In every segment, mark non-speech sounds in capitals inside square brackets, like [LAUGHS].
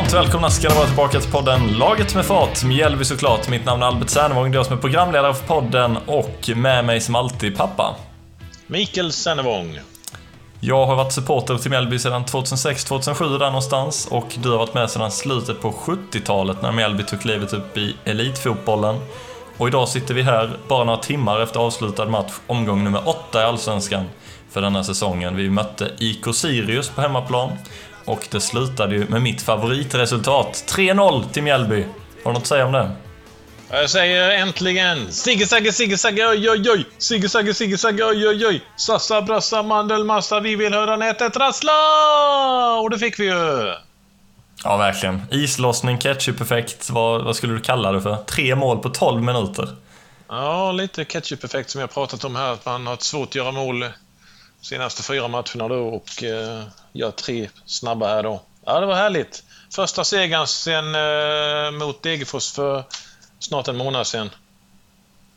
Varmt välkomna ska ni vara tillbaka till podden Laget med fart. Mjällby såklart. Mitt namn är Albert Sernevång, det är jag som är programledare för podden och med mig som alltid pappa. Mikael Sennevång. Jag har varit supporter till Mjällby sedan 2006-2007 där någonstans och du har varit med sedan slutet på 70-talet när Mjällby tog klivet upp i elitfotbollen. Och idag sitter vi här bara några timmar efter avslutad match, omgång nummer 8 i Allsvenskan för denna säsongen. Vi mötte IK Sirius på hemmaplan och det slutade ju med mitt favoritresultat. 3-0 till Mjällby. Har du något att säga om det? Jag säger äntligen! Sigge-Sagge, Sigge-Sagge, oj, oj, oj! Sigge-Sagge, Sigge-Sagge, oj, oj, oj! Sassa, brassa, mandelmassa, vi vill höra nätet rassla! Och det fick vi ju! Ja, verkligen. Islossning, ketchup-effekt, vad, vad skulle du kalla det för? Tre mål på 12 minuter. Ja, lite ketchup-effekt som jag pratat om här, att man har svårt att göra mål senaste fyra matcherna då och eh, gör tre snabba här då. Ja, det var härligt. Första segern sen eh, mot Degerfors för snart en månad sedan.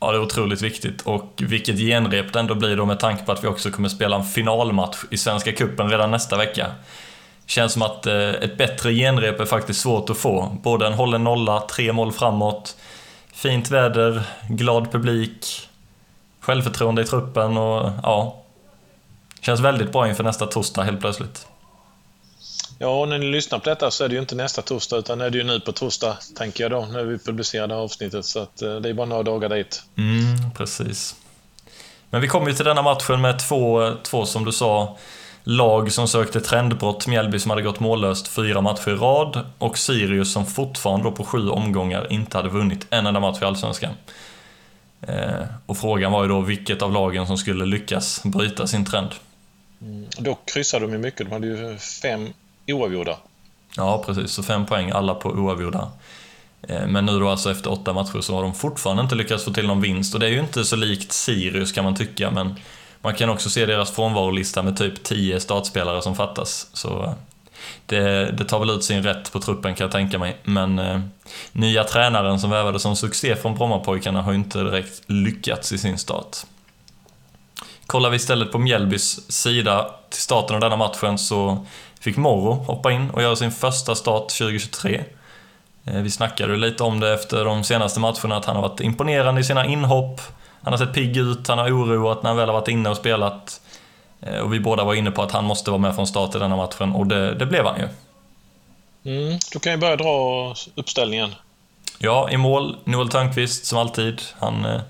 Ja, det är otroligt viktigt och vilket genrep det ändå blir då med tanke på att vi också kommer spela en finalmatch i Svenska Cupen redan nästa vecka. Känns som att eh, ett bättre genrep är faktiskt svårt att få. Både en hållen nolla, tre mål framåt, fint väder, glad publik, självförtroende i truppen och ja, Känns väldigt bra inför nästa torsdag helt plötsligt. Ja, och när ni lyssnar på detta så är det ju inte nästa torsdag utan är det ju nu på torsdag, tänker jag då, när vi publicerar det här avsnittet. Så att, eh, det är bara några dagar dit. Mm, precis. Men vi kom ju till denna matchen med två, två som du sa, lag som sökte trendbrott. Mjällby som hade gått mållöst fyra matcher i rad och Sirius som fortfarande då på sju omgångar inte hade vunnit en enda match i Allsvenskan. Eh, och frågan var ju då vilket av lagen som skulle lyckas bryta sin trend. Mm. Dock kryssade de ju mycket. De hade ju fem oavgjorda. Ja, precis. Så fem poäng, alla på oavgjorda. Eh, men nu då alltså efter åtta matcher så har de fortfarande inte lyckats få till någon vinst och det är ju inte så likt Sirius kan man tycka men man kan också se deras frånvarolista med typ 10 startspelare som fattas. Så eh, det, det, tar väl ut sin rätt på truppen kan jag tänka mig. Men eh, nya tränaren som vävade som succé från Brommapojkarna har ju inte direkt lyckats i sin start. Kollar vi istället på Mjällbys sida till starten av denna matchen så fick Morro hoppa in och göra sin första start 2023. Eh, vi snackade lite om det efter de senaste matcherna, att han har varit imponerande i sina inhopp. Han har sett pigg ut, han har oroat när han väl har varit inne och spelat. Eh, och vi båda var inne på att han måste vara med från start i denna matchen och det, det blev han ju. Mm, du kan ju börja dra uppställningen. Ja, i mål, Noel Törnqvist som alltid. Han eh,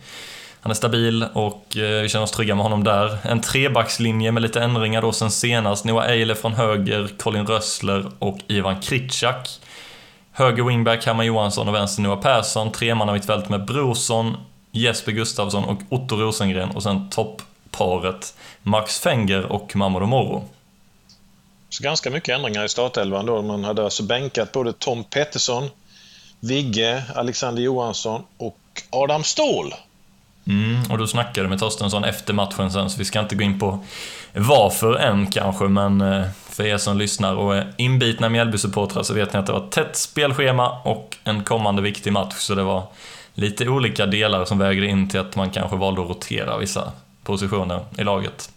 han är stabil och eh, vi känner oss trygga med honom där. En trebackslinje med lite ändringar då sen senast. Noah Eile från höger, Colin Rössler och Ivan Kritschak. Höger wingback Herman Johansson och vänster Noah Persson. Tremannamittfält med Brorsson, Jesper Gustafsson och Otto Rosengren. Och sen toppparet Max Fenger och Mamadou Moro. Så ganska mycket ändringar i startelvan då. Man hade alltså bänkat både Tom Pettersson, Vigge, Alexander Johansson och Adam Ståhl. Mm, och du snackade med Torstensson efter matchen sen, så vi ska inte gå in på varför än kanske, men eh, för er som lyssnar och är inbitna Mjällby-supportrar så vet ni att det var ett tätt spelschema och en kommande viktig match, så det var lite olika delar som vägde in till att man kanske valde att rotera vissa positioner i laget.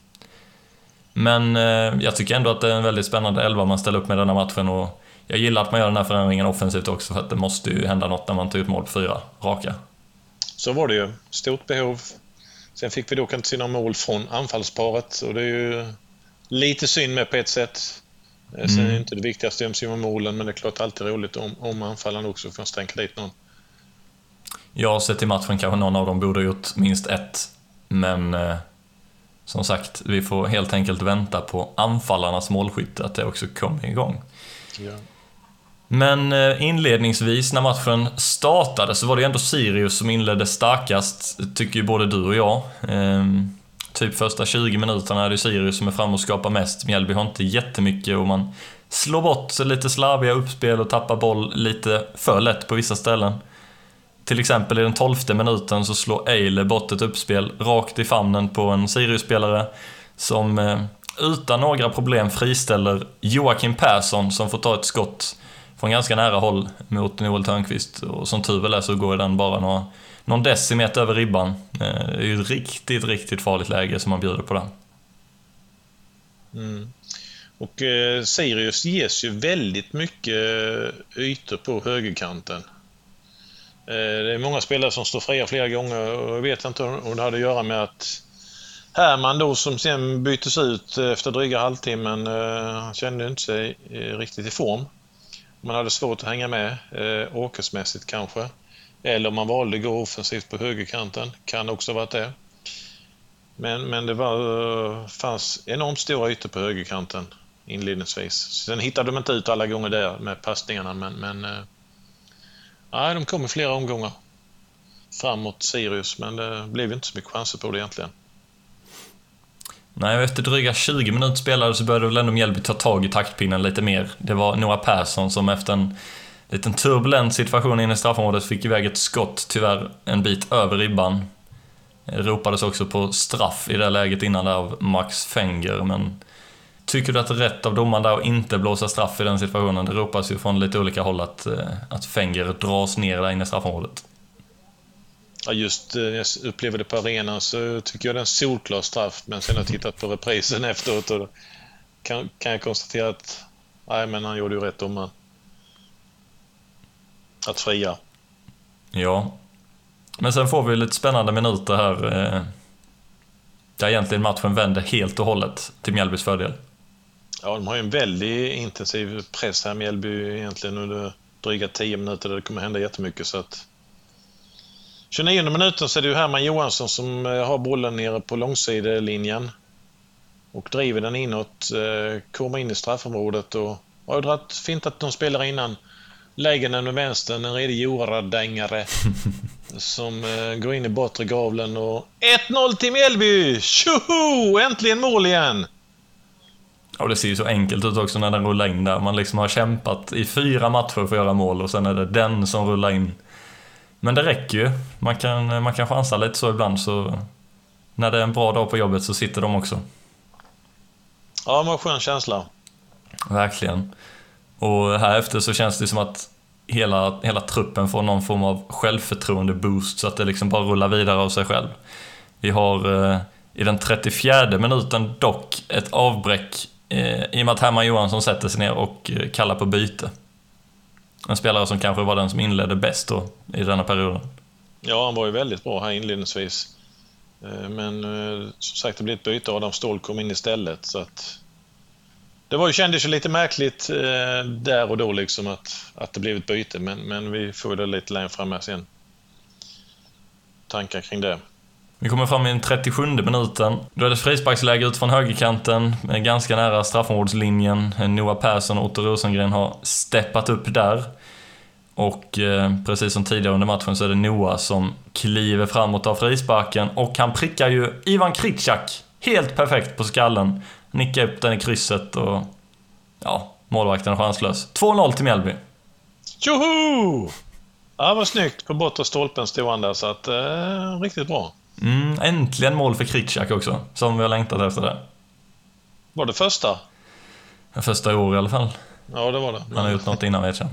Men eh, jag tycker ändå att det är en väldigt spännande elva man ställer upp med denna matchen och jag gillar att man gör den här förändringen offensivt också för att det måste ju hända något när man tar ut mål på fyra raka. Så var det ju. Stort behov. Sen fick vi dock inte se några mål från anfallsparet och det är ju lite synd med på ett sätt. Mm. Sen är det inte det viktigaste att göra målen, men det är klart alltid roligt om, om anfallarna också får stänka dit någon. Ja, sett till matchen kanske någon av dem borde ha gjort minst ett. Men eh, som sagt, vi får helt enkelt vänta på anfallarnas målskytte, att det också kommer igång. Ja. Men eh, inledningsvis när matchen startade så var det ändå Sirius som inledde starkast, tycker ju både du och jag. Ehm, typ första 20 minuterna är det Sirius som är framme och skapar mest. Mjällby har inte jättemycket och man slår bort lite slarviga uppspel och tappar boll lite för lätt på vissa ställen. Till exempel i den tolfte minuten så slår Eile bort ett uppspel rakt i famnen på en Sirius-spelare som eh, utan några problem friställer Joakim Persson som får ta ett skott från ganska nära håll mot Noel Törnqvist. Och som tur väl är så går den bara några, någon decimeter över ribban. Eh, det är ju ett riktigt, riktigt farligt läge som man bjuder på där. Mm. Och eh, Sirius ges ju väldigt mycket eh, ytor på högerkanten. Eh, det är många spelare som står fria flera gånger och jag vet inte om det hade att göra med att Herman då som sen byttes ut eh, efter dryga halvtimmen, eh, han kände inte sig eh, riktigt i form. Man hade svårt att hänga med eh, åkersmässigt kanske. Eller om man valde att gå offensivt på högerkanten, kan också varit det. Men, men det var, eh, fanns enormt stora ytor på högerkanten inledningsvis. Sen hittade de inte ut alla gånger där med passningarna, men, men eh, nej, de kom i flera omgångar framåt Sirius, men det blev inte så mycket chanser på det egentligen. Nej, efter dryga 20 minuter spelade så började väl ändå Mjällby ta tag i taktpinnen lite mer. Det var Noah Persson som efter en liten turbulent situation inne i straffområdet fick iväg ett skott, tyvärr en bit över ribban. Eh, ropades också på straff i det läget innan där av Max Fenger, men Tycker du att det är rätt av domaren där att inte blåsa straff i den situationen? Det ropas ju från lite olika håll att, eh, att Fenger dras ner där inne i straffområdet. Just när jag upplever det på arenan så tycker jag det är en solklar straff. Men sen har jag tittat på reprisen [LAUGHS] efteråt och kan, kan jag konstatera att nej, men han gjorde ju rätt domaren. Att fria. Ja. Men sen får vi lite spännande minuter här. Eh, där egentligen matchen vänder helt och hållet till Mjällbys fördel. Ja, de har ju en väldigt intensiv press här, Mjällby, egentligen under dryga 10 minuter där det kommer hända jättemycket. Så att 29 minuten så är det ju Herman Johansson som eh, har bollen nere på långsidelinjen och driver den inåt, eh, kommer in i straffområdet och har dragit fintat de spelare innan. Lägger den med vänstern, en redig Jora-dängare [LAUGHS] som eh, går in i bortre gavlen och 1-0 till Mjällby! Tjoho! Äntligen mål igen! Ja, det ser ju så enkelt ut också när den rullar in där. Man liksom har kämpat i fyra matcher för att göra mål och sen är det den som rullar in men det räcker ju. Man kan, man kan chansa lite så ibland så... När det är en bra dag på jobbet så sitter de också. Ja, var skön känsla. Verkligen. Och här efter så känns det som att hela, hela truppen får någon form av självförtroende-boost så att det liksom bara rullar vidare av sig själv. Vi har eh, i den 34 minuten dock ett avbräck eh, i och med att Herman Johansson sätter sig ner och eh, kallar på byte. En spelare som kanske var den som inledde bäst då, i denna perioden. Ja, han var ju väldigt bra här inledningsvis. Eh, men eh, som sagt, det blev ett byte. Adam Ståhl kom in istället. Så att det var ju, kändes ju lite märkligt eh, där och då liksom att, att det blev ett byte. Men, men vi får det lite längre fram här sen. Tankar kring det. Vi kommer fram i den 37 minuten. Då är det frisparksläge ut från högerkanten, eh, ganska nära straffområdeslinjen. Eh, Noah Persson och Otto Rosengren har steppat upp där. Och eh, precis som tidigare under matchen så är det Noah som kliver framåt av frisparken och han prickar ju Ivan Kritschak helt perfekt på skallen. Nickar upp den i krysset och ja, målvakten är chanslös. 2-0 till Mjällby. Tjoho! Ja, vad snyggt. På bortre stolpen stod han där, så att eh, riktigt bra. Mm, äntligen mål för Kritschak också, som vi har längtat efter det. Var det första? Första i år i alla fall. Ja, det var det. Han har gjort något innan vet jag.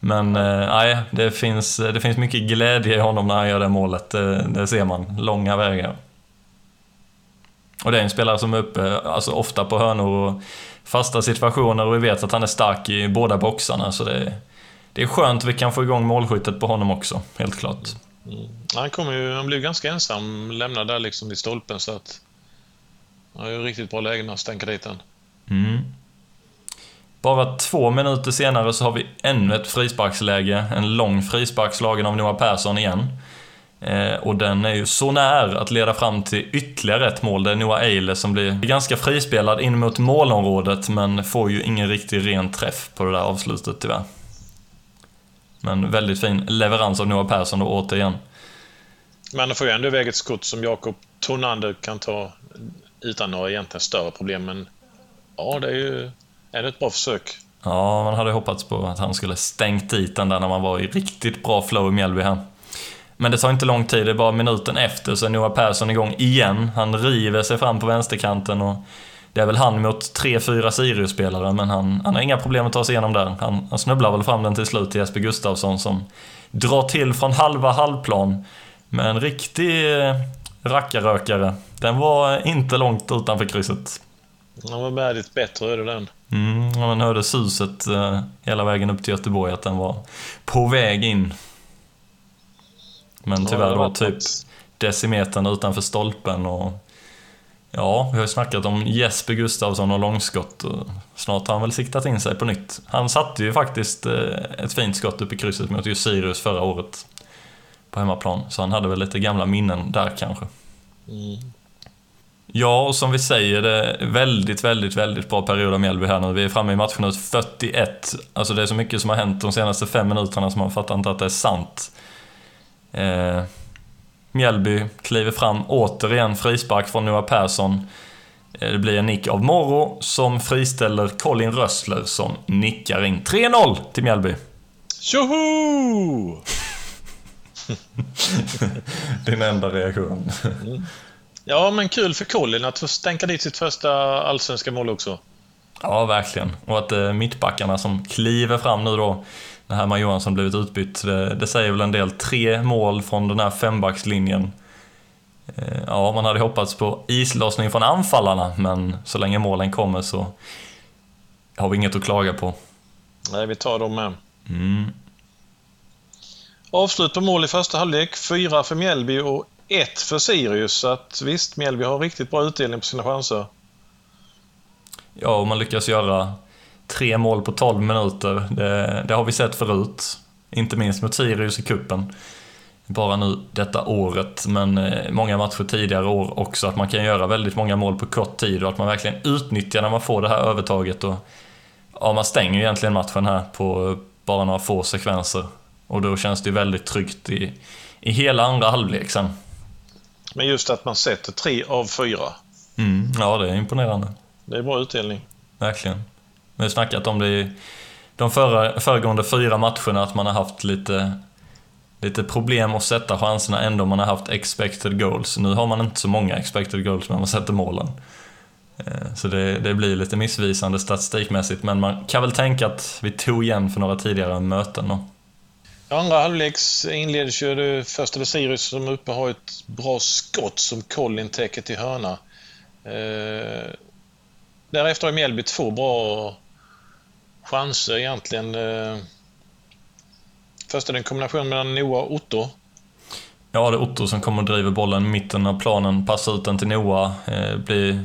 Men eh, nej, eh, det, finns, det finns mycket glädje i honom när han gör det målet. Det, det ser man. Långa vägar. Och det är en spelare som är uppe alltså ofta på hörnor och fasta situationer och vi vet att han är stark i båda boxarna. Så det, det är skönt att vi kan få igång målskyttet på honom också, helt klart. Mm. Han, kom ju, han blev ganska ensam, lämnad där liksom vid stolpen så att... Han har ju riktigt bra läge när han stänker dit den. Mm. Bara två minuter senare så har vi ännu ett frisparksläge. En lång frispark slagen av Noah Persson igen. Eh, och den är ju så nära att leda fram till ytterligare ett mål. Det är Noah Eile som blir ganska frispelad in mot målområdet men får ju ingen riktig ren träff på det där avslutet tyvärr. Men väldigt fin leverans av Noah Persson då återigen. Men han får ju ändå iväg ett skott som Jakob Tornander kan ta utan några egentligen större problem. Men ja, det är ju ändå ett bra försök. Ja, man hade hoppats på att han skulle stängt dit den där när man var i riktigt bra flow i Mjällby här. Men det tar inte lång tid, det är bara minuten efter så är Noah Persson igång igen. Han river sig fram på vänsterkanten och det är väl han mot tre, fyra Sirius-spelare, men han, han har inga problem att ta sig igenom där. Han, han snubblar väl fram den till slut till Jesper Gustafsson som drar till från halva halvplan med en riktig eh, rackarrökare. Den var inte långt utanför krysset. Den var värdigt bättre öde den. Mm, man hörde suset eh, hela vägen upp till Göteborg att den var på väg in. Men tyvärr då typ decimetern utanför stolpen och Ja, vi har ju snackat om Jesper Gustavsson och långskott och snart har han väl siktat in sig på nytt. Han satte ju faktiskt eh, ett fint skott upp i krysset mot just Sirius förra året på hemmaplan, så han hade väl lite gamla minnen där kanske. Mm. Ja, och som vi säger, det är väldigt, väldigt, väldigt bra period av Mjällby här nu. Vi är framme i matchminut 41. Alltså det är så mycket som har hänt de senaste fem minuterna så man fattar inte att det är sant. Eh, Mjällby kliver fram, återigen frispark från Noah Persson. Eh, det blir en nick av Morro som friställer Colin Rössler som nickar in 3-0 till Mjällby. Tjoho! [LAUGHS] Din enda reaktion. Ja, men kul för Colin att få stänka dit sitt första allsvenska mål också. Ja, verkligen. Och att eh, mittbackarna som kliver fram nu då, när Herman Johansson blivit utbytt, det, det, säger väl en del. Tre mål från den här fembackslinjen. Eh, ja, man hade hoppats på islossning från anfallarna, men så länge målen kommer så har vi inget att klaga på. Nej, vi tar dem med. Mm. Avslut på mål i första halvlek. Fyra för Mjällby och ett för Sirius. Så att visst, Mjällby har riktigt bra utdelning på sina chanser. Ja, och man lyckas göra tre mål på 12 minuter. Det, det har vi sett förut. Inte minst mot Sirius i kuppen bara nu detta året, men eh, många matcher tidigare år också, att man kan göra väldigt många mål på kort tid och att man verkligen utnyttjar när man får det här övertaget. Och, ja, man stänger ju egentligen matchen här på bara några få sekvenser. Och då känns det ju väldigt tryggt i, i hela andra halvlek sen. Men just att man sätter tre av fyra. Mm, ja, det är imponerande. Det är bra utdelning. Verkligen. Vi har snackat om det i de förra, föregående fyra matcherna, att man har haft lite, lite problem att sätta chanserna ändå man har haft expected goals. Nu har man inte så många expected goals, men man sätter målen. Eh, så det, det, blir lite missvisande statistikmässigt, men man kan väl tänka att vi tog igen för några tidigare möten. Då. Andra halvleks inleds ju det första Sirius som uppe har ett bra skott som Collin täcker till hörna. Eh, därefter har Mjällby två bra chanser egentligen. Eh, först är det en kombination mellan Noah och Otto. Ja, det är Otto som kommer och driver bollen i mitten av planen, passar ut den till Noah. Eh, blir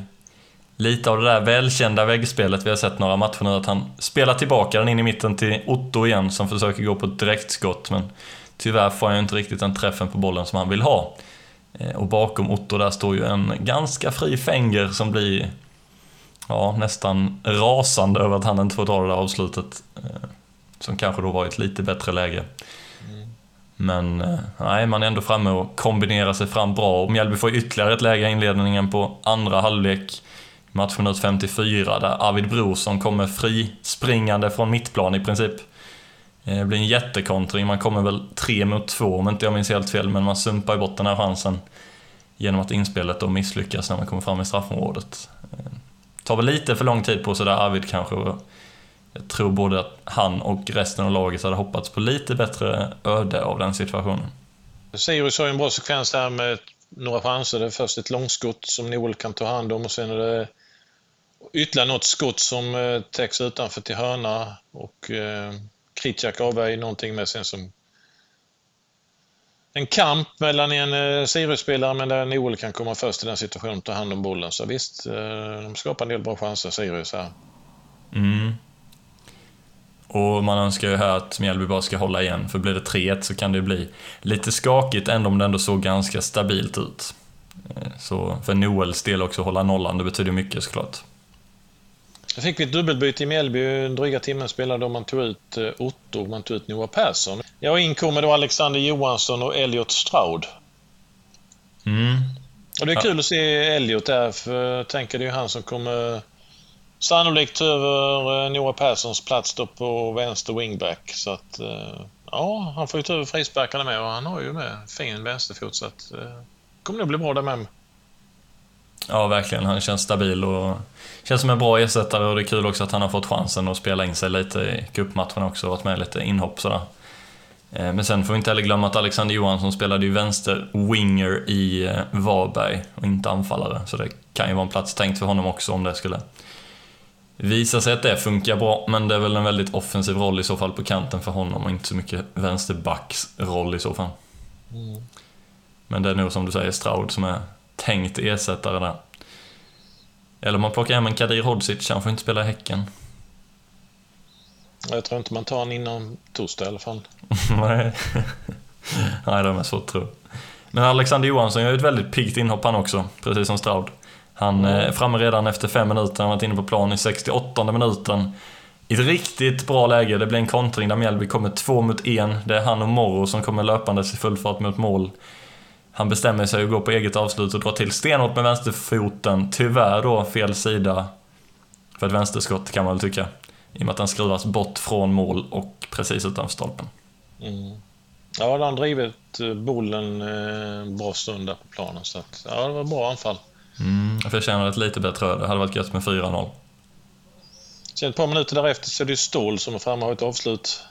lite av det där välkända väggspelet vi har sett några matcher nu, att han spelar tillbaka den in i mitten till Otto igen som försöker gå på ett direktskott, men tyvärr får han ju inte riktigt den träffen på bollen som han vill ha. Eh, och bakom Otto där står ju en ganska fri Fenger som blir ja, nästan rasande över att han inte får ta det där avslutet. Eh, som kanske då var i ett lite bättre läge. Mm. Men eh, nej, man är ändå framme och kombinerar sig fram bra. Och Mjällby får ytterligare ett läge i inledningen på andra halvlek matchminut 54 där Arvid Brorsson kommer frispringande från mittplan i princip. Eh, det blir en jättekontring, man kommer väl tre mot två om inte jag minns helt fel, men man sumpar bort den här chansen genom att inspelet då misslyckas när man kommer fram i straffområdet. Tar väl lite för lång tid på sig där Arvid kanske. Jag tror både att han och resten av laget hade hoppats på lite bättre öde av den situationen. Sirius har ju en bra sekvens där med några chanser. Det är först ett långskott som Noel kan ta hand om och sen är det ytterligare något skott som eh, täcks utanför till hörna och eh, Kritjak avvärjer någonting med sen som en kamp mellan en eh, Sirius-spelare men där Noel kan komma först i den situationen och ta hand om bollen. Så visst, eh, de skapar en del bra chanser, Sirius här. Mm. Och man önskar ju här att Mjällby bara ska hålla igen, för blir det 3-1 så kan det bli lite skakigt, ändå om det ändå såg ganska stabilt ut. Eh, så för Noels del också, hålla nollan, det betyder mycket såklart. Då fick vi ett dubbelbyte i Mjällby. En dryga timmen spelade man tog ut eh, Otto och man tog ut Noah Persson. Ja, in kommer då Alexander Johansson och Elliot Stroud. Mm. Och det är kul att se Elliot där, för jag tänker det är han som kommer sannolikt över eh, Noah Perssons plats då på vänster wingback. Så att, eh, ja, han får ju ta över frisparkarna med och han har ju med fin vänsterfot så att kommer nog bli bra där med. Ja, verkligen. Han känns stabil och känns som en bra ersättare och det är kul också att han har fått chansen att spela in sig lite i cupmatchen också och varit med lite inhopp sådär. Eh, men sen får vi inte heller glömma att Alexander Johansson spelade ju vänster winger i eh, Varberg och inte anfallare. Så det kan ju vara en plats tänkt för honom också om det skulle visa sig att det funkar bra. Men det är väl en väldigt offensiv roll i så fall på kanten för honom och inte så mycket vänsterbacksroll i så fall. Mm. Men det är nog som du säger Stroud som är tänkt ersättare där. Eller om man plockar hem en Kadir Hodzic, han får inte spela i Häcken. Jag tror inte man tar honom innan torsdag i alla fall. [LAUGHS] Nej. Nej, de är så tro. Men Alexander Johansson gör ju ett väldigt piggt inhopp han också, precis som Stroud. Han är framme redan efter fem minuter, han har varit inne på plan i 68 minuten. I ett riktigt bra läge, det blir en kontring där Mjällby kommer två mot en. Det är han och Morro som kommer löpandes i full fart mot mål. Han bestämmer sig att gå på eget avslut och dra till stenhårt med vänsterfoten. Tyvärr då fel sida för ett vänsterskott kan man väl tycka. I och med att den skruvas bort från mål och precis utanför stolpen. Mm. Ja, han drivit eh, bollen en eh, bra stund där på planen. Så att, ja, det var bra anfall. Mm, jag förtjänar ett lite bättre öde. Det hade varit gött med 4-0. Sen ett par minuter därefter så är det Ståhl som är framme och har ett avslut.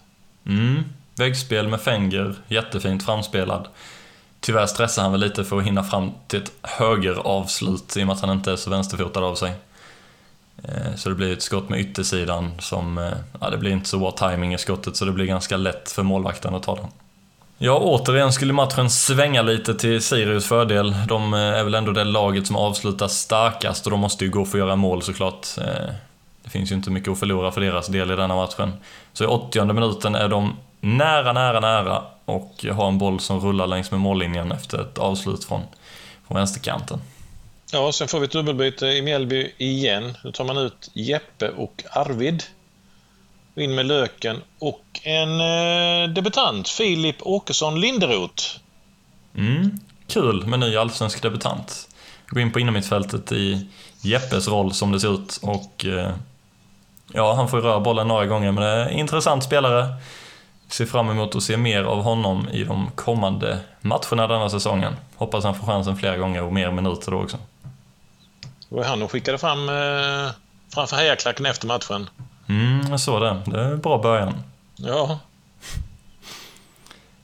Mm, väggspel med Fenger. Jättefint framspelad. Tyvärr stressar han väl lite för att hinna fram till ett högeravslut i och med att han inte är så vänsterfotad av sig. Eh, så det blir ett skott med yttersidan som, eh, ja det blir inte så bra timing i skottet så det blir ganska lätt för målvakten att ta den. Ja, återigen skulle matchen svänga lite till Sirius fördel. De eh, är väl ändå det laget som avslutar starkast och de måste ju gå för att göra mål såklart. Det finns ju inte mycket att förlora för deras del i denna matchen. Så i 80 minuten är de nära, nära, nära och har en boll som rullar längs med mållinjen efter ett avslut från, från vänsterkanten. Ja, sen får vi ett dubbelbyte i Mjällby igen. Nu tar man ut Jeppe och Arvid. In med Löken och en eh, debutant, Filip Åkesson Linderoth. Mm, kul med ny allsvensk debutant. Gå in på innermittfältet i Jeppes roll som det ser ut och eh, ja, han får ju röra bollen några gånger men det är en intressant spelare. Ser fram emot att se mer av honom i de kommande matcherna denna säsongen. Hoppas han får chansen flera gånger och mer minuter då också. Det var han och skickade fram eh, framför hejaklacken efter matchen. Mm, jag såg det. Det är en bra början. Ja.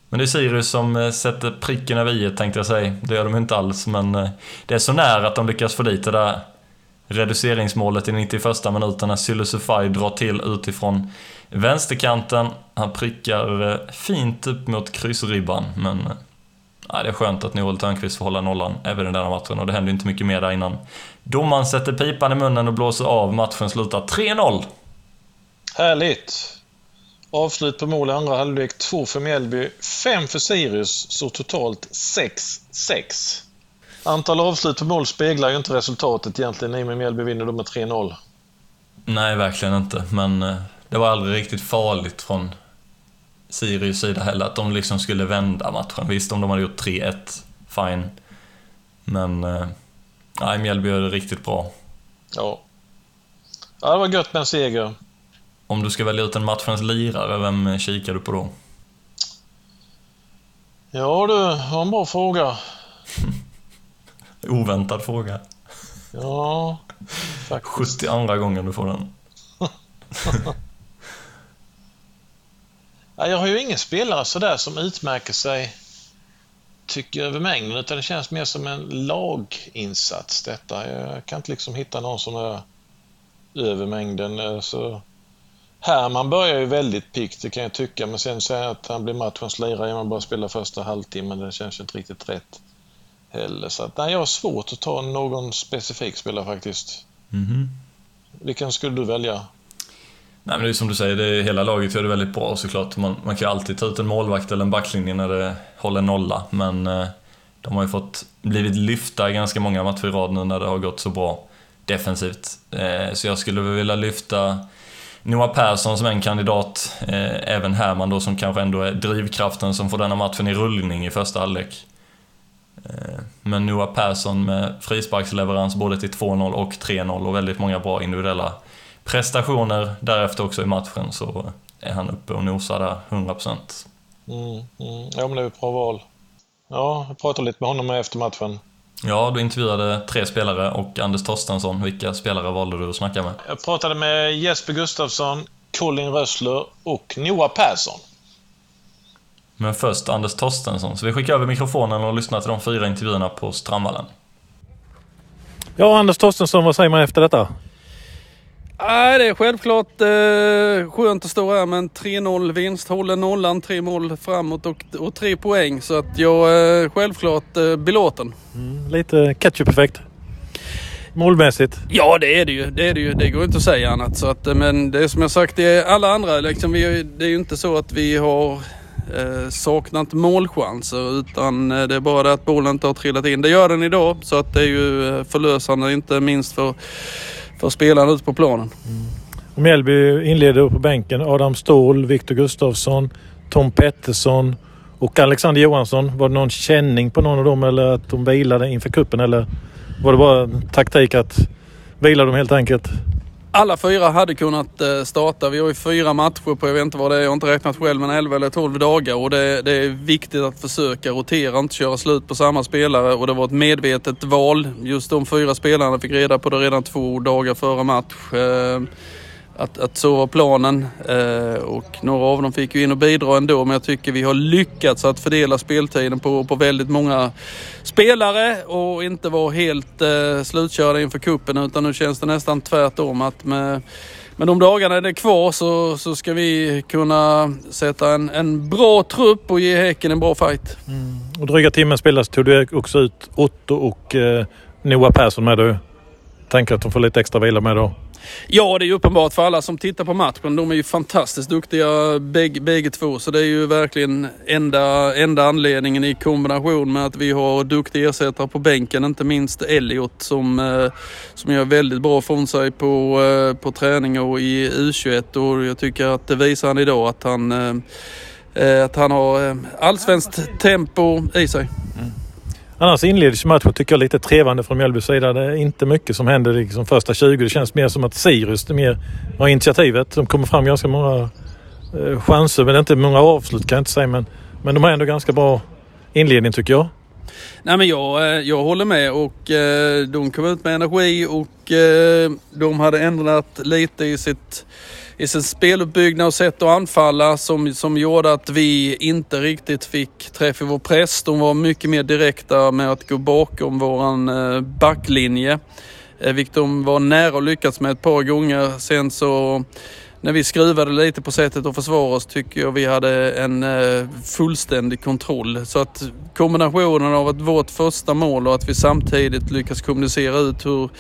Men det är Sirius som eh, sätter pricken över i tänkte jag säga. Det gör de inte alls, men eh, det är så nära att de lyckas få dit det där reduceringsmålet i 91 minuten när Sylusufaj drar till utifrån vänsterkanten. Han prickar eh, fint upp mot kryssribban, men ja, det är skönt att Noel Törnqvist får hålla nollan även i denna matchen och det händer inte mycket mer där innan. Domaren sätter pipan i munnen och blåser av. Matchen slutar 3-0. Härligt! Avslut på mål i andra halvlek. Två för Mjällby, fem för Sirius, så totalt 6-6. Antal avslut på mål speglar ju inte resultatet egentligen i och med Mjällby vinner då med 3-0. Nej, verkligen inte. Men eh, det var aldrig riktigt farligt från Sirius sida heller att de liksom skulle vända matchen. Visst, om de hade gjort 3-1, fine. Men eh, nej, Mjällby gör det riktigt bra. Ja. Ja, det var gött med en seger. Om du ska välja ut en matchens lirare, vem kikar du på då? Ja du, det var en bra fråga. [LAUGHS] Oväntad fråga. Ja, [LAUGHS] faktiskt. 72 gången du får den. [LAUGHS] ja, jag har ju ingen spelare sådär som utmärker sig, tycker över mängden, utan det känns mer som en laginsats detta. Jag kan inte liksom hitta någon som är över mängden. Så Herman börjar ju väldigt piggt, det kan jag tycka, men sen säga att han blir matchens lirare genom att bara spela första halvtimmen, det känns inte riktigt rätt heller. Så att, nej, jag har svårt att ta någon specifik spelare faktiskt. Mm. Vilken skulle du välja? Nej, men det är som du säger, det, hela laget gör det väldigt bra såklart. Man, man kan ju alltid ta ut en målvakt eller en backlinje när det håller nolla, men eh, de har ju fått blivit lyfta ganska många matcher i rad nu när det har gått så bra defensivt. Eh, så jag skulle vilja lyfta Noah Persson som en kandidat, eh, även Herman då som kanske ändå är drivkraften som får denna matchen i rullning i första halvlek. Eh, men Noah Persson med frisparksleverans både till 2-0 och 3-0 och väldigt många bra individuella prestationer därefter också i matchen så är han uppe och nosar där 100%. Mm, mm. Ja men det är ett bra val. Ja, jag pratade lite med honom efter matchen. Ja, du intervjuade tre spelare och Anders Torstensson. Vilka spelare valde du att snacka med? Jag pratade med Jesper Gustafsson, Colin Rössler och Noah Persson. Men först Anders Torstensson, så vi skickar över mikrofonen och lyssnar till de fyra intervjuerna på Strandvallen. Ja, Anders Torstensson, vad säger man efter detta? Nej, det är självklart eh, skönt att stå här med en 3-0 vinst. Håller nollan, tre mål framåt och, och tre poäng. Så att jag är eh, självklart eh, belåten. Mm, lite ketchup-effekt. Målmässigt? Ja, det är det ju. Det är det ju. Det går inte att säga annat. Så att, eh, men det är som jag sagt, det är alla andra. Liksom, vi, det är ju inte så att vi har eh, saknat målchanser utan eh, det är bara det att bollen inte har trillat in. Det gör den idag så att det är ju förlösande inte minst för för spelarna ute på planen. Mm. Mjällby inleder på bänken. Adam Ståhl, Viktor Gustafsson, Tom Pettersson och Alexander Johansson. Var det någon känning på någon av dem eller att de vilade inför kuppen eller var det bara taktik att vila dem helt enkelt? Alla fyra hade kunnat eh, starta. Vi har ju fyra matcher på, jag vet inte vad det är, jag har inte räknat själv, men 11 eller 12 dagar. Och det, det, är viktigt att försöka rotera, inte köra slut på samma spelare. Och det var ett medvetet val. Just de fyra spelarna fick reda på det redan två dagar före match. Eh, att, att så var planen. Eh, och några av dem fick ju in och bidra ändå men jag tycker vi har lyckats att fördela speltiden på, på väldigt många spelare och inte vara helt eh, slutkörda inför kuppen utan nu känns det nästan tvärtom att med men de dagarna det är kvar så, så ska vi kunna sätta en, en bra trupp och ge Häcken en bra fight. Mm. Och dryga timmen spelas tog du också ut Otto och eh, Noah Persson med du. Tänker att de får lite extra vila med då? Ja, det är ju uppenbart för alla som tittar på matchen. De är ju fantastiskt duktiga bägge, bägge två. Så det är ju verkligen enda, enda anledningen i kombination med att vi har duktiga ersättare på bänken. Inte minst Elliot som, eh, som gör väldigt bra från sig på, eh, på träning och i U21. Och jag tycker att det visar han idag att han, eh, att han har allsvenskt tempo i sig. Mm. Annars inleds matchen tycker jag lite trevande från Mjällbys sida. Det är inte mycket som händer liksom första 20. Det känns mer som att Sirius det mer har initiativet. De kommer fram ganska många eh, chanser men det är inte många avslut kan jag inte säga. Men, men de har ändå ganska bra inledning tycker jag. Nej men jag, eh, jag håller med och eh, de kom ut med energi och eh, de hade ändrat lite i sitt i sin speluppbyggnad och sätt att anfalla som, som gjorde att vi inte riktigt fick träff i vår press. De var mycket mer direkta med att gå bakom våran eh, backlinje. Eh, vilket de var nära att lyckas med ett par gånger. Sen så när vi skruvade lite på sättet att försvara oss tycker jag vi hade en eh, fullständig kontroll. Så att kombinationen av att vårt första mål och att vi samtidigt lyckas kommunicera ut hur,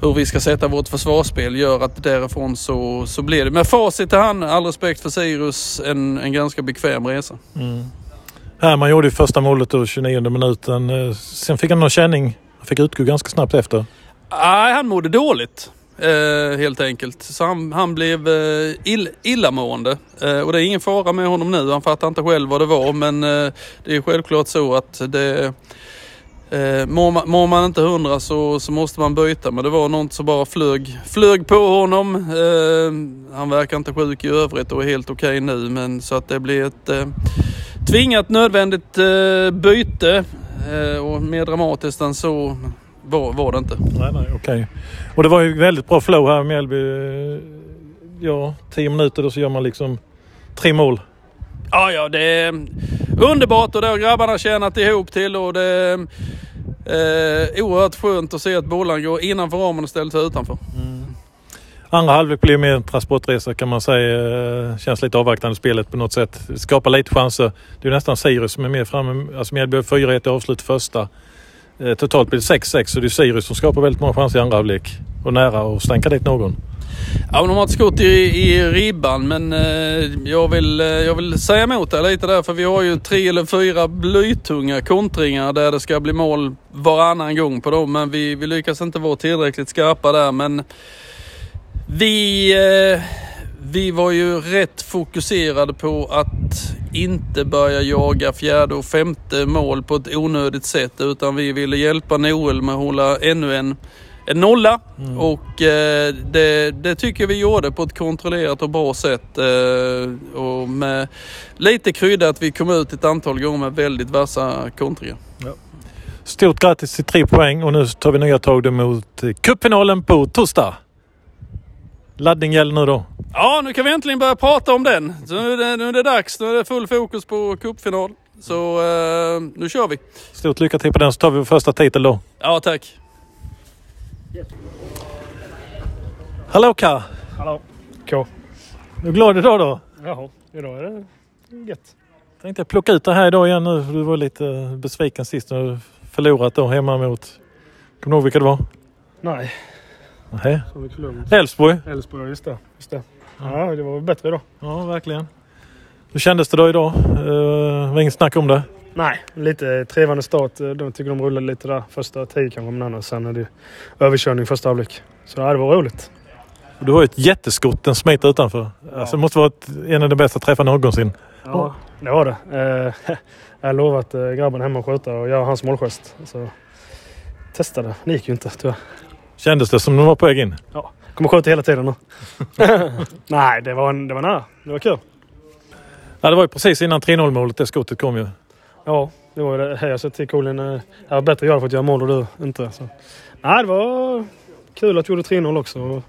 hur vi ska sätta vårt försvarsspel gör att därifrån så, så blir det. Med facit i hand, all respekt för Sirius, en, en ganska bekväm resa. Mm. Herman gjorde ju första målet då, 29 minuten. Eh, sen fick han någon känning. Han fick utgå ganska snabbt efter. Nej, han mådde dåligt. Eh, helt enkelt. Så han, han blev eh, ill, illamående. Eh, och det är ingen fara med honom nu. Han fattar inte själv vad det var. Men eh, det är självklart så att det Eh, mår, man, mår man inte hundra så, så måste man byta men det var något som bara flög, flög på honom. Eh, han verkar inte sjuk i övrigt och är helt okej okay nu men så att det blir ett eh, tvingat nödvändigt eh, byte. Eh, och mer dramatiskt än så var, var det inte. Nej, nej, okej. Okay. Och det var ju väldigt bra flow här i Mjällby. Ja, tio minuter då så gör man liksom tre mål. Ja, ja, det är underbart och det har grabbarna tjänat ihop till och det är eh, oerhört skönt att se att bollen går innanför ramen och sig utanför. Mm. Andra halvlek blir mer en transportresa kan man säga. Känns lite avvaktande spelet på något sätt. Skapar lite chanser. Det är nästan Sirius som är mer framme. Alltså Mjällby har 4-1 i avslut första. Eh, totalt blir det 6-6 så det är Sirius som skapar väldigt många chanser i andra halvlek. Och nära att stänka dit någon. Ja, de har ett skott i, i ribban men eh, jag, vill, eh, jag vill säga emot det lite där för vi har ju tre eller fyra blytunga kontringar där det ska bli mål varannan gång på dem men vi, vi lyckas inte vara tillräckligt skarpa där men vi, eh, vi var ju rätt fokuserade på att inte börja jaga fjärde och femte mål på ett onödigt sätt utan vi ville hjälpa Noel med att hålla ännu en, en nolla. Mm. Och eh, det, det, tycker vi gjorde på ett kontrollerat och bra sätt. Eh, och med lite krydda att vi kom ut ett antal gånger med väldigt vassa kontringar. Ja. Stort grattis till tre poäng och nu tar vi nya tag mot cupfinalen på torsdag. Laddning gäller nu då. Ja, nu kan vi äntligen börja prata om den. Så nu är det, nu är det dags. Nu är det full fokus på cupfinal. Så eh, nu kör vi. Stort lycka till på den så tar vi första titel då. Ja, tack. Hallå Ka! Hallå. K. Är du glad idag då? Jaha, idag är det gött. Tänkte jag plocka ut det här idag igen nu för du var lite besviken sist när du förlorat då hemma mot... Kommer du ihåg vilka det var? Nej, Nej. så vi förlorade. Elfsborg? Elfsborg, just det. Just det. Ja, det var bättre idag. Ja, verkligen. Hur kändes det då idag? Uh, var inget snack om det? Nej, lite trevande start. De tycker de rullade lite där första tio kanske, men annars sen är det överkörning första halvlek. Så ja, det var roligt. Du har ju ett jätteskott, en smiter utanför. Alltså, det måste vara ett, en av de bästa träffarna någonsin. Ja, det var det. Eh, [LAUGHS] jag har lovat eh, grabben hemma att skjuta och göra hans målgest. Så testade. Det gick ju inte tyvärr. Kändes det som de var på väg in? Kommer skjuta hela tiden nu. [LAUGHS] Nej, det var, en, det var nära. Det var kul. Ja, det var ju precis innan 3-0 målet det skottet kom ju. Ja, det var ju det. Jag sa till Colin. eh, Det var bättre jag fått göra mål och du inte. Så. Nej, det var kul att du gjorde 3-0 också.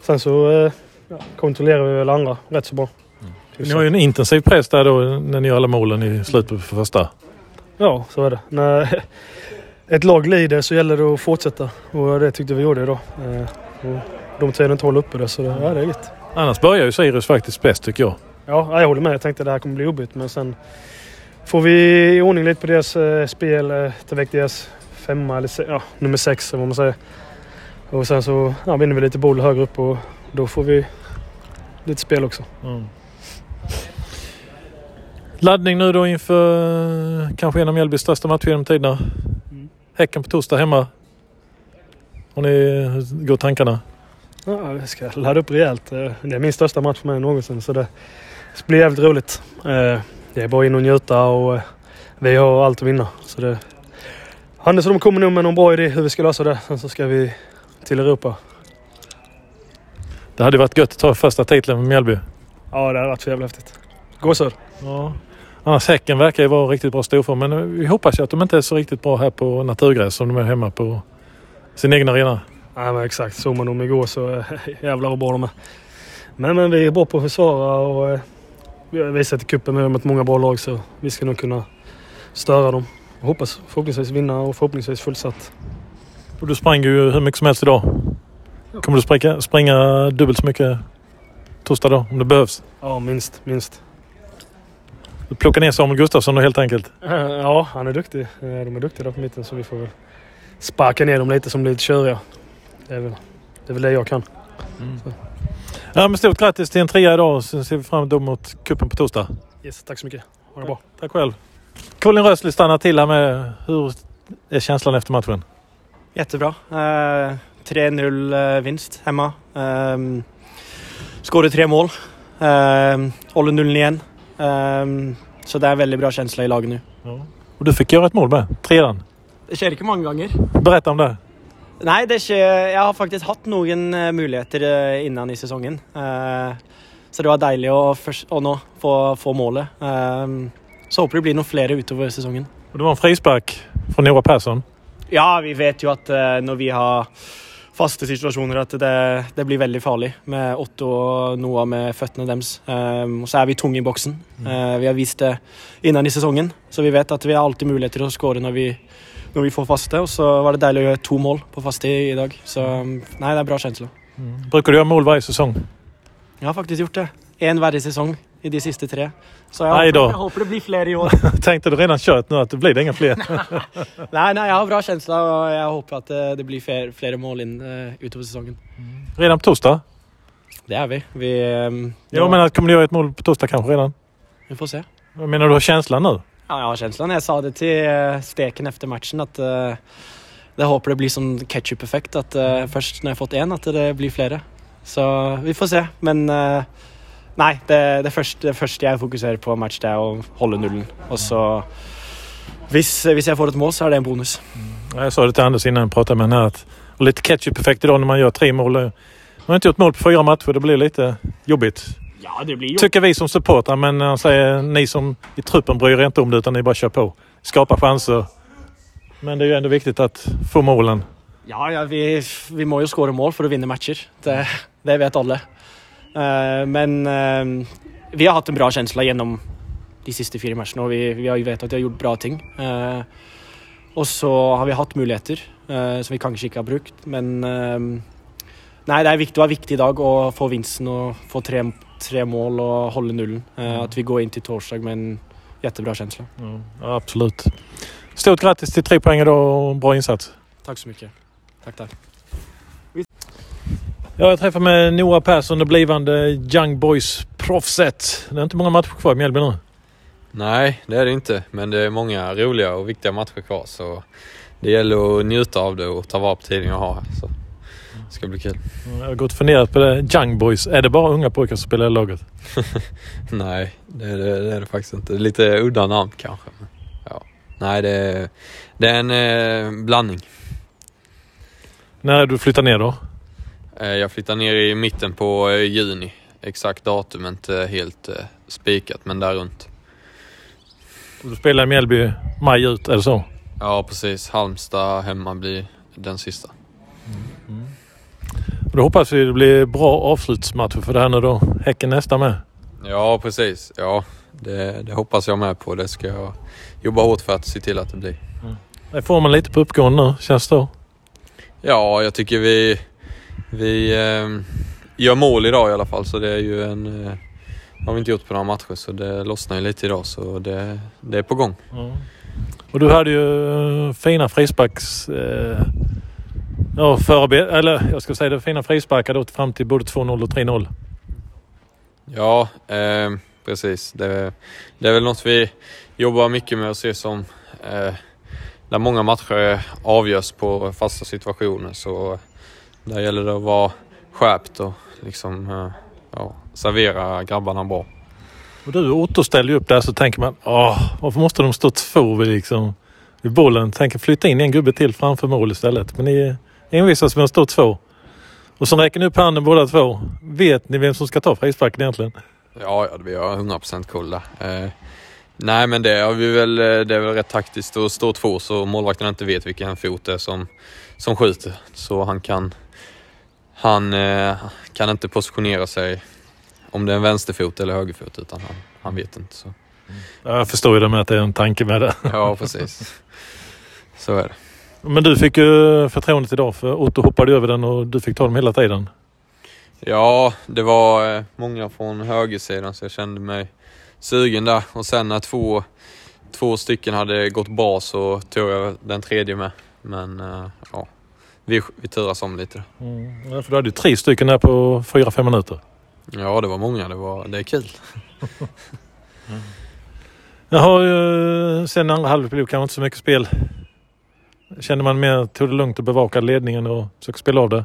Sen så eh, ja, kontrollerade vi väl andra rätt så bra. Ni har ju en intensiv press där då när ni gör alla målen i slutet på första. Ja, så är det. När ett lag lider så gäller det att fortsätta. Och det tyckte vi gjorde idag. Eh, Och de tiden inte hålla uppe det, så det, ja, det är gött. Annars börjar ju Sirius faktiskt bäst tycker jag. Ja, jag håller med. Jag tänkte att det här kommer bli jobbigt, men sen får vi i ordning lite på deras eh, spel. Eh, ta väck deras femma, eller ja, nummer sex eller vad man säger. Och sen så ja, vinner vi lite boll högre upp och då får vi lite spel också. Laddning nu då inför kanske en av Mjällbys största matcher genom tiderna. Häcken på torsdag hemma. Har ni eh, går tankarna? Ja, vi ska ladda upp rejält. Eh, Det är min största match för mig någonsin så det ska bli jävligt roligt. Eh, Det är bara in och njuta och eh, vi har allt att vinna. Så det... Hannes och de kommer nog med någon bra idé hur vi ska lösa det. Sen så ska vi till Europa. Det hade varit gött att ta första titeln med Mjällby. Ja, det har varit så jävla häftigt. Gåshud. Ja. Annars Häcken verkar ju vara riktigt bra storform men vi hoppas ju att de inte är så riktigt bra här på naturgräs som de är hemma på sin egen arena. Nej men exakt. Såg man dem igår så eh, jävlar vad bra de är. Men, men vi är bra på att försvara och eh, vi har visat i cupen med mot många bra lag så vi ska nog kunna störa dem. Och hoppas förhoppningsvis vinna och förhoppningsvis fullsatt. Och du sprang ju hur mycket som helst idag. Kommer du springa, springa dubbelt så mycket torsdag då om det behövs? Ja, minst. minst. Du plockar ner Samuel Gustafsson då helt enkelt. [LAUGHS] Ja, han är duktig. De är duktiga där på mitten så vi får väl sparka ner dem lite som blir lite köriga. Det är väl det, är väl det jag kan. Ja men stort grattis till en trea idag och så ser vi fram emot kuppen på torsdag. Yes, tack så mycket. Ha det bra. Tack själv. Colin Rösli stannar till här med. Hur är känslan efter matchen? Jättebra. Eh, 3-0 eh, vinst hemma. Um, Skåret tre mål. Uh, håller nullen igen. Ehm, så det är väldigt bra känsla i laget nu. Och du fick göra ett mål med. Trean. Det sker ikke mange ganger. Berätta om det. Nei, det skjer Jeg har faktisk hatt noen eh, muligheter eh, innan i sesongen. Eh, så det var deilig å, å nå få, få målet. Ehm, så håper det blir noen flere utover sesongen. Och det var en frispark från Noah Persson. Ja, vi vet jo at eh, når vi har faste situasjoner, at det, det blir veldig farlig med Otto og Noah med føttene deres. Um, og så er vi tunge i boksen. Eh, vi har vist det innan i sesongen, så vi vet at vi har alltid muligheter til å skåre når vi, når vi får faste. Og så var det deilig å gjøre to mål på faste i, i dag. Så um, nei, det er bra känsla. Brukar du göra mål varje säsong? Jeg har faktisk gjort det. Én hver sesong i de siste tre. Så da. jeg håper det blir flere i år. [LAUGHS] Tänkte du redan kört nu att det blir inga fler? nei, nei, jeg har bra känsla, og jeg håper at eh, det blir flere, flere mål inn eh, utover sesongen. redan på torsdag? Det är vi. Vi, ehm, Jag menar, kommer du göra ett mål på torsdag kanske redan? vi får se. Jag menar, du har känslan nu? Ja, jag har känslan. Jag sa det till eh, Steken efter matchen att uh, jag hoppas det blir som ketchup-effekt. Att eh, först när jag fått en, att det blir flera. Så vi får se. Men eh, nej, det, det, första, det första jag fokuserar på match det är att hålla nullen. Och så hvis, hvis jag får ett mål så är det en bonus. Ja, Jag sa det till Anders innan jag pratade med henne att lite ketchup-effekt idag när man gör tre mål. Man har inte gjort mål på fyra matcher. Det blir lite jobbigt. Ja, det blir Tycker vi som supportrar. Men han säger ni som i truppen bryr er inte om det utan ni bara kör på. Skapa chanser. Men det är ju ändå viktigt att få målen. Ja, ja vi, vi må jo skåre mål for å vinne matcher. Det, det vet alle. Eh, men eh, vi har hatt en bra känsla gjennom de siste fire matchene, og vi, vi har jo vet at vi har gjort bra ting. Eh, og så har vi hatt muligheter eh, som vi kanskje ikke har brukt, men eh, Nei, det, viktig, det var viktig i dag å få vinsten og få tre, tre mål og holde nullen. Eh, at vi går inn til torsdag med en jättebra känsla. Ja, absolut. Stort grattis till tre poäng idag och bra insats. Tack så mycket. Tack, tack. Ja, jag träffar med Noah Persson, det blivande Young Boys-proffset. Det är inte många matcher kvar i Mjällby nu. Nej, det är det inte. Men det är många roliga och viktiga matcher kvar. Så det gäller att njuta av det och ta vara på tiden jag har. Så det ska bli kul. Jag har gått och funderat på det. Young Boys, är det bara unga pojkar som spelar i laget? [LAUGHS] Nej, det är det, det är det faktiskt inte. Lite udda namn kanske. Men, ja. Nej, det är, det är en eh, blandning. När är du flyttar ner då? Eh, jag flyttar ner i mitten på eh, juni. Exakt datum är inte helt eh, spikat, men där runt. Du spelar i Mjällby maj ut, är det så? Ja, precis. Halmstad hemma blir den sista. Och då hoppas vi det blir bra avslutsmatcher för det här nu då. Häcken nästa med. Ja, precis. Ja, det, det hoppas jag med på. Det ska jag jobba hårt för att se till att det blir. Det får man lite på uppgående nu, känns det. Ja, jag tycker vi, vi eh, gör mål idag i alla fall. Så det är ju en... Eh, har vi inte gjort på några matcher så det lossnar ju lite idag. Så det, det är på gång. Och du hade ju eh, fina frisparks... Eh, ja, förarbete, eller jag ska säga det, fina frisparkar då fram till både 2-0 och 3-0. Ja, eh, precis. Det, det är väl något vi jobbar mycket med att se som eh, där många matcher avgörs på fasta situationer. Så där gäller det att vara skärpt och liksom eh, ja, servera grabbarna bra. Och du Otto ställer ju upp där så tänker man, åh, varför måste de stå två vid, liksom, vid bollen? Tänker flytta in en gubbe till framför mål istället. Men ni envisas med att stå två. Och så räcker ni upp handen båda två. Vet ni vem som ska ta frisparken egentligen? Ja, ja vi har 100% koll där. Eh, nej, men det, har vi väl, eh, det är väl rätt taktiskt att stå två så målvakten inte vet vilken fot det är som, som skjuter. Så han kan, han eh, kan inte positionera sig om det är en vänsterfot eller högerfot utan han, han vet inte. Så. Ja, Jag förstår ju det med att det är en tanke med det. [LAUGHS] Ja, precis. Så är det. Men du fick ju förtroendet idag för Otto hoppade över den och du fick ta dem hela tiden. Ja, det var eh, många från högersidan så jag kände mig sugen där. Och sen när två, två stycken hade gått bra så tog jag den tredje med. Men eh, ja, vi, vi turas om lite. Mm. Ja, för du hade ju tre stycken där på fyra fem minuter. Ja, det var många. Det, var, det är kul. [LAUGHS] Jag har ju sen andra halvlek blev kanske inte så mycket spel. Kände man mer tog det lugnt och bevakade ledningen och försökte spela av det.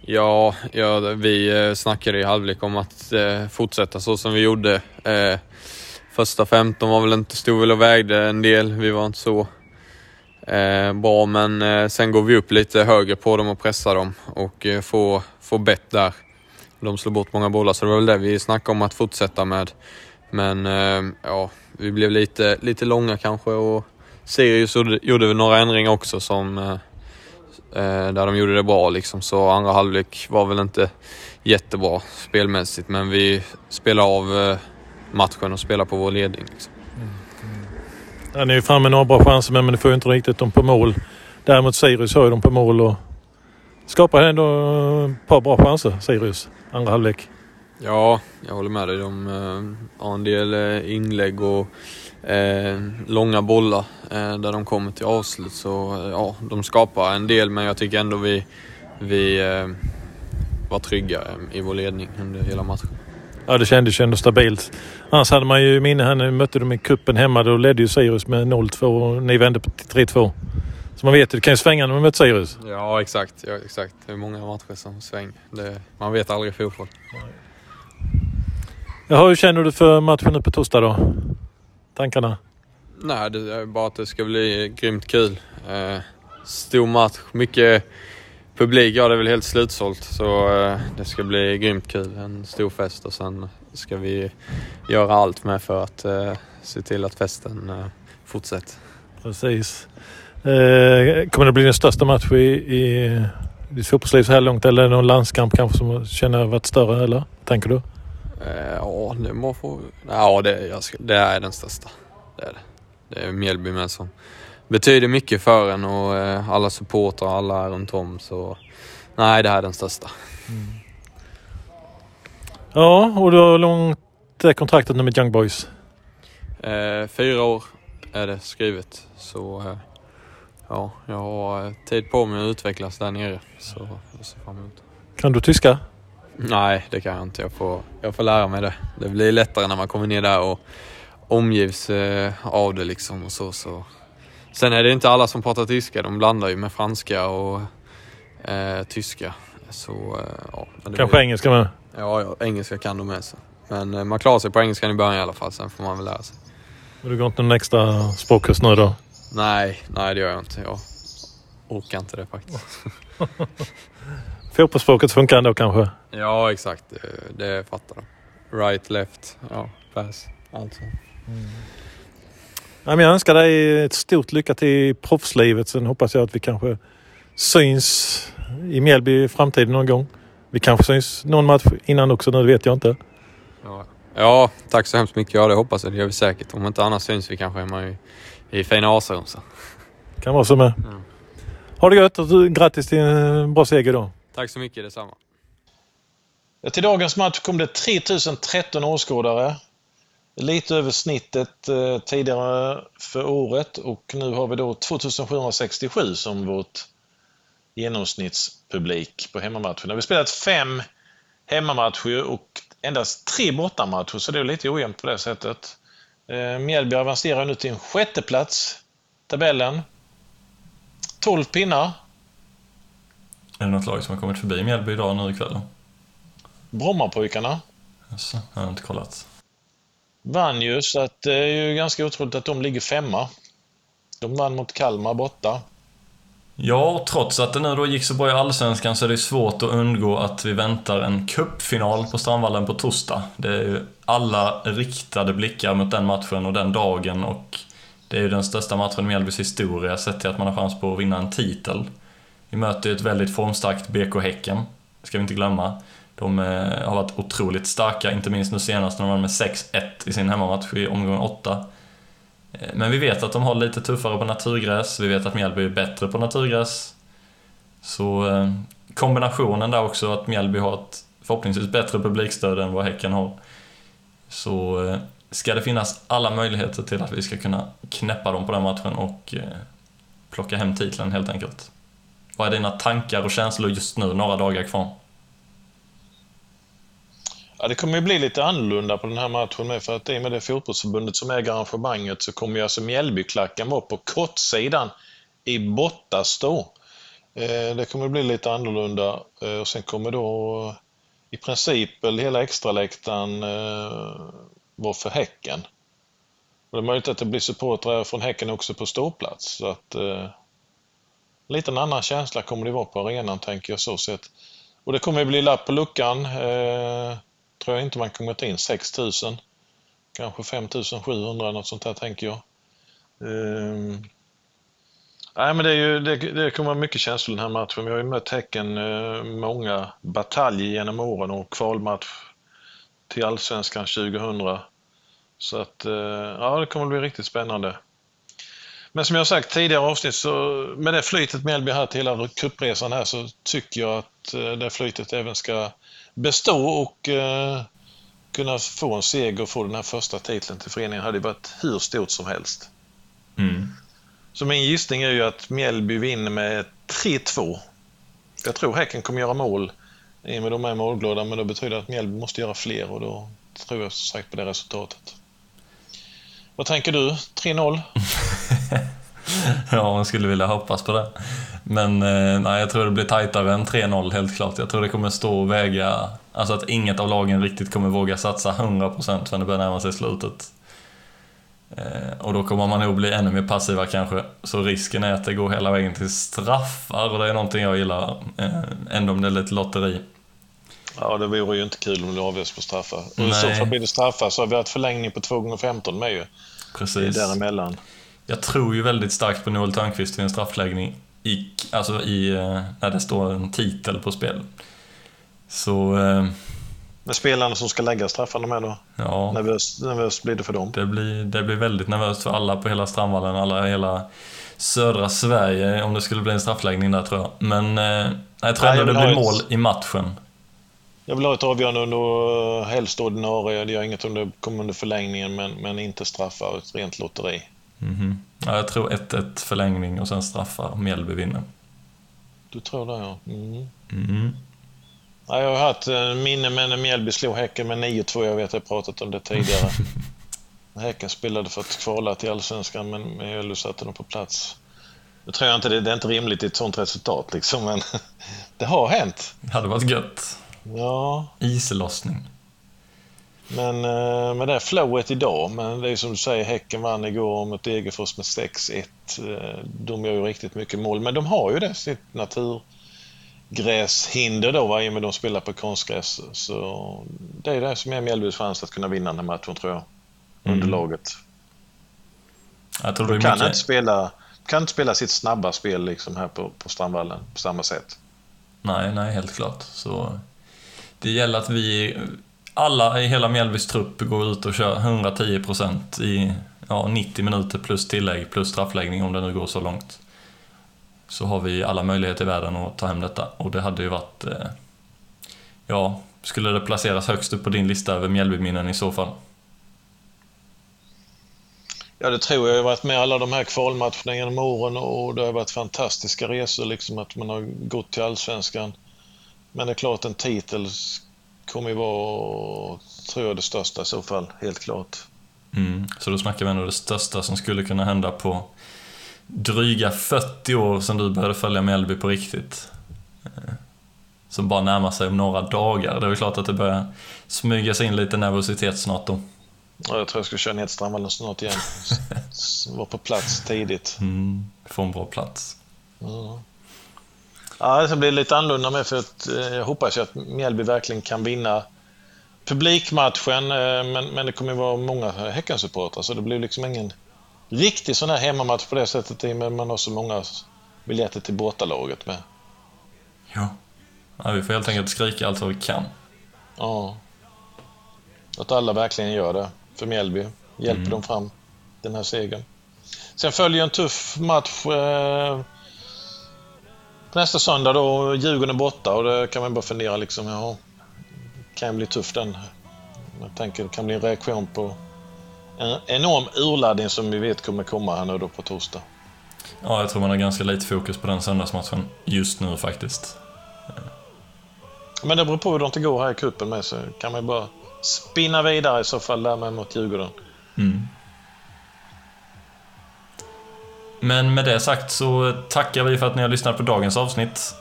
Ja, ja vi eh, snackade i halvlek om att eh, fortsätta så som vi gjorde. Eh, första 15 var väl inte, stod väl och vägde en del. Vi var inte så eh, bra, men eh, sen går vi upp lite högre på dem och pressar dem och eh, får, får bett där. De slår bort många bollar, så det var väl det vi snackade om att fortsätta med. Men eh, ja, vi blev lite, lite långa kanske och Sirius gjorde, vi väl några ändringar också som eh, eh, där de gjorde det bra liksom. Så andra halvlek var väl inte jättebra spelmässigt men vi spelade av eh, matchen och spelade på vår ledning. Liksom. Han är ju framme med några bra chanser men ni får ju inte riktigt dem på mål. Däremot Sirius har ju dem på mål och skapar ändå eh, ett par bra chanser, Sirius, andra halvlek. Ja, jag håller med dig. De eh, har en del eh, inlägg och eh, långa bollar eh, där de kommer till avslut. Så eh, ja, de skapar en del men jag tycker ändå vi, vi eh, var trygga i vår ledning under hela matchen. Ja, det kändes ju ändå stabilt. Annars hade man ju minne här när vi mötte dem i kuppen hemma. Då ledde ju Sirius med 0-2 och ni vände på till 3-2. Så man vet ju, det kan ju svänga när man möter Sirius. Ja, exakt. Ja, exakt. Det är många matcher som svänger. Det, man vet aldrig i fotboll. Jaha, hur känner du för matchen nu på torsdag då? Tankarna? Nej, det är bara att det ska bli grymt kul. Eh, stor match, mycket publik. Ja, det är väl helt slutsålt. Så eh, det ska bli grymt kul. En stor fest och sen ska vi göra allt med för att eh, se till att festen eh, fortsätter. Precis. Kommer det bli den största matchen i, i ditt fotbollsliv så här långt? Eller är det någon landskamp kanske som känner varit större? Eller tänker du? Ja, det må få... Ja, det, jag ska, det är den största. Det är det. Det är Mjällby med som betyder mycket för en och eh, alla supportrar, alla runt om. Så nej, det här är den största. Ja, och du har långt är kontraktet nu med Young Boys? Eh, fyra år är det skrivet. Så eh, ja, jag har eh, tid på mig att utvecklas där nere. Så jag ser fram emot. Kan du tyska? Nej, det kan jag inte. Jag får, jag får lära mig det. Det blir lättare när man kommer ner där och omgivs eh, av det liksom och så, så. Sen är det inte alla som pratar tyska. De blandar ju med franska och eh, tyska. Så, eh, ja. men Kanske blir- engelska med? Ja, ja, engelska kan de med sig. Men eh, man klarar sig på engelskan i början i alla fall. Sen får man väl lära sig. Och du går inte någon extra språkkurs nu då? Nej, nej det gör jag inte. Jag orkar inte det faktiskt. [LAUGHS] Fotbollsspråket funkar ändå kanske? Ja, exakt. Det, det fattar de. Right, left, ja, pass. Allt sånt. Ja, men jag önskar dig ett stort lycka till i proffslivet. Sen hoppas jag att vi kanske syns i Mjällby i framtiden någon gång. Vi kanske syns någon match innan också, nu vet jag inte. Ja. ja, tack så hemskt mycket. Ja, det hoppas jag. Det gör vi säkert. Om inte annars syns vi kanske hemma i, i fina Asarum. Så. Kan vara så med. Mm. Ha det gött och grattis till en bra seger då. Tack så mycket, detsamma. Ja, till dagens match kom det 3013 åskådare. Lite över snittet eh, tidigare för året och nu har vi då 2767 som vårt genomsnittspublik på hemmamatcherna. Vi har spelat fem hemmamatcher och endast tre bortamatcher så det är lite ojämnt på det sättet. Eh, Mjällby avancerar nu till en sjätte plats tabellen. 12 pinnar. Är det något lag som har kommit förbi Mjällby idag nu ikväll? Brommapojkarna Jaså, jag har inte kollat vann ju, så att det är ju ganska otroligt att de ligger femma. De vann mot Kalmar borta. Ja, och trots att det nu då gick så bra i Allsvenskan så är det svårt att undgå att vi väntar en cupfinal på Strandvallen på torsdag. Det är ju alla riktade blickar mot den matchen och den dagen och det är ju den största matchen i Mjällbys historia sett till att man har chans på att vinna en titel. Vi möter ju ett väldigt formstarkt BK Häcken, ska vi inte glömma. De eh, har varit otroligt starka, inte minst nu senast när de vann med 6-1 i sin hemmamatch i omgång 8. Eh, men vi vet att de har lite tuffare på naturgräs, vi vet att Mjällby är bättre på naturgräs. Så eh, kombinationen där också, att Mjällby har ett förhoppningsvis bättre publikstöd än vad Häcken har. Så ska det finnas alla möjligheter till att vi ska kunna knäppa dem på den matchen och plocka hem titeln helt enkelt. Vad är dina tankar och känslor just nu, några dagar kvar? Ja, det kommer ju bli lite annorlunda på den här matchen med för att i och med det fotbollsförbundet som äger arrangemanget så kommer ju alltså Mjällbyklacken vara på kortsidan i bortastå. Eh, det kommer bli lite annorlunda eh, och sen kommer då eh, i princip hela extraläktaren vara för Häcken. Och det är möjligt att det blir supportrar från Häcken också på ståplats. Så att, eh, lite en annan känsla kommer det vara på arenan tänker jag så sett. Och det kommer bli lapp på luckan. Eh, tror jag inte man kommer ta in 6 000. Kanske 5 700 något sånt där tänker jag. Ehm. Nej, men det, är ju, det, det kommer vara mycket känslor den här matchen. Vi har ju mött Häcken eh, många bataljer genom åren och kvalmatch till Allsvenskan 2000. Så att, eh, ja, det kommer bli riktigt spännande. Men som jag sagt tidigare avsnitt så med det flytet Mjällby har till hela cupresan här så tycker jag att eh, det flytet även ska bestå och eh, kunna få en seger och få den här första titeln till föreningen hade varit hur stort som helst. Mm. Så min gissning är ju att Mjällby vinner med 3-2. Jag tror Häcken kommer göra mål i och med de är målglada men det betyder att Mjällby måste göra fler och då tror jag som sagt på det resultatet. Vad tänker du? 3-0? [LAUGHS] Ja, man skulle vilja hoppas på det. Men eh, nej, jag tror det blir tajtare än 3-0 helt klart. Jag tror det kommer stå och väga, alltså att inget av lagen riktigt kommer våga satsa 100% förrän det börjar närma sig slutet. Eh, och då kommer man nog bli ännu mer passiva kanske. Så risken är att det går hela vägen till straffar och det är någonting jag gillar. Eh, ändå om det är lite lotteri. Ja, det vore ju inte kul om det avgörs på straffar. Och i så fall blir det straffar så har vi haft förlängning på 2 gånger 15 med ju. Precis. Däremellan. Jag tror ju väldigt starkt på Noel Törnqvist i en straffläggning i, alltså i, eh, när det står en titel på spel. Så, eh, Med spelarna som ska lägga straffarna med då? ja. Nervöst, nervöst blir det för dem. Det blir, det blir väldigt nervöst för alla på hela Strandvallen, alla hela södra Sverige om det skulle bli en straffläggning där tror jag. Men eh, jag tror ändå det blir ha ett- mål i matchen. Jag vill ha ett avgörande under helst ordinarie. Det gör inget om det kommer under förlängningen, men, men inte straffar. Ett rent lotteri. Mhm. Ja, jag tror 1-1 förlängning och sen straffar. Mjällby vinner. Du tror det, ja. Mm. Mhm. Ja, jag har haft eh, minne med när Mjällby slog Häcken med 9-2. Jag vet, jag har pratat om det tidigare. [LAUGHS] häcken spelade för att kvala till Allsvenskan, men Mjällby satte dem på plats. Nu tror jag inte det, det är inte rimligt i ett sånt resultat, liksom, men [LAUGHS] det har hänt. Det hade varit gött. Ja, Islossning. Men eh, med det flowet idag, men det är som du säger, Häcken vann igår mot Degerfors med 6-1. Eh, De gör ju riktigt mycket mål, men de har ju det, sitt naturgräshinder då, va, i och med de spelar på konstgräs. Så det är det som är Mjällbys chans att kunna vinna den här matchen, tror jag. Underlaget. Jag tror det De kan mycket... inte spela, kan inte spela sitt snabba spel liksom här på, på Strandvallen på samma sätt. Nej, nej, helt klart. Så det gäller att vi, alla i hela Mjällbys trupp går ut och kör 110% i ja, 90 minuter plus tillägg plus straffläggning om det nu går så långt. Så har vi alla möjligheter i världen att ta hem detta. Och det hade ju varit... Eh, ja, skulle det placeras högst upp på din lista över Mjällbyminnen i så fall? Ja, det tror jag. Jag har varit med alla de här kvalmatcherna genom åren och det har varit fantastiska resor, liksom att man har gått till Allsvenskan. Men det är klart, en titel kommer ju vara, tror jag, det största i så fall, helt klart. Mm. Så då snackar vi ändå det största som skulle kunna hända på dryga 40 år sedan du började följa Mjällby på riktigt. Eh, Som bara närmar sig om några dagar. Det är väl klart att det börjar smyga sig in lite nervositet snart då. Ja, jag tror jag ska köra ner till Strandvallen snart igen. [LAUGHS] Vara på plats tidigt. Mm. Få en bra plats. Ja. Ja, det blir lite annorlunda med för att eh, jag hoppas att Mjällby verkligen kan vinna publikmatchen, eh, men, men det kommer ju vara många Häckensupportrar så det blir liksom ingen riktig sån här hemmamatch på det sättet i att man har så många biljetter till bortalaget med. Ja. ja. Vi får helt enkelt skrika allt vad vi kan. Ja. Att alla verkligen gör det för Mjällby. Hjälper Mm. dem fram den här segern. Sen följer en tuff match eh, nästa söndag då. Djurgården är borta och det kan man bara fundera liksom, ja, kan bli tufft den. Jag tänker det kan bli en reaktion på en enorm urladdning som vi vet kommer komma här nu då på torsdag. Ja, jag tror man har ganska lite fokus på den söndagsmatchen just nu faktiskt. Men det beror på hur det inte går här i cupen med så kan man ju bara spinna vidare i så fall där med mot Djurgården. Mm. Men med det sagt så tackar vi för att ni har lyssnat på dagens avsnitt.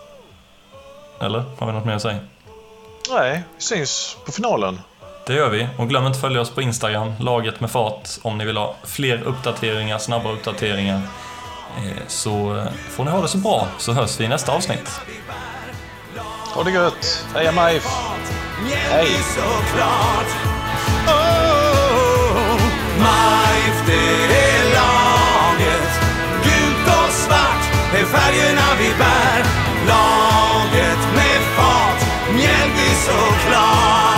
Eller? Har vi något mer att säga? Nej, vi syns på finalen. Det gör vi. Och glöm inte att följa oss på Instagram, laget med fart, om ni vill ha fler uppdateringar, snabba uppdateringar. Eh, Så eh, får ni ha det så bra, så hörs vi i nästa avsnitt. Ha det gött! Heja MIF! Hej! Oh, det färgerna vi bär. Laget med fart, Mjällby såklart.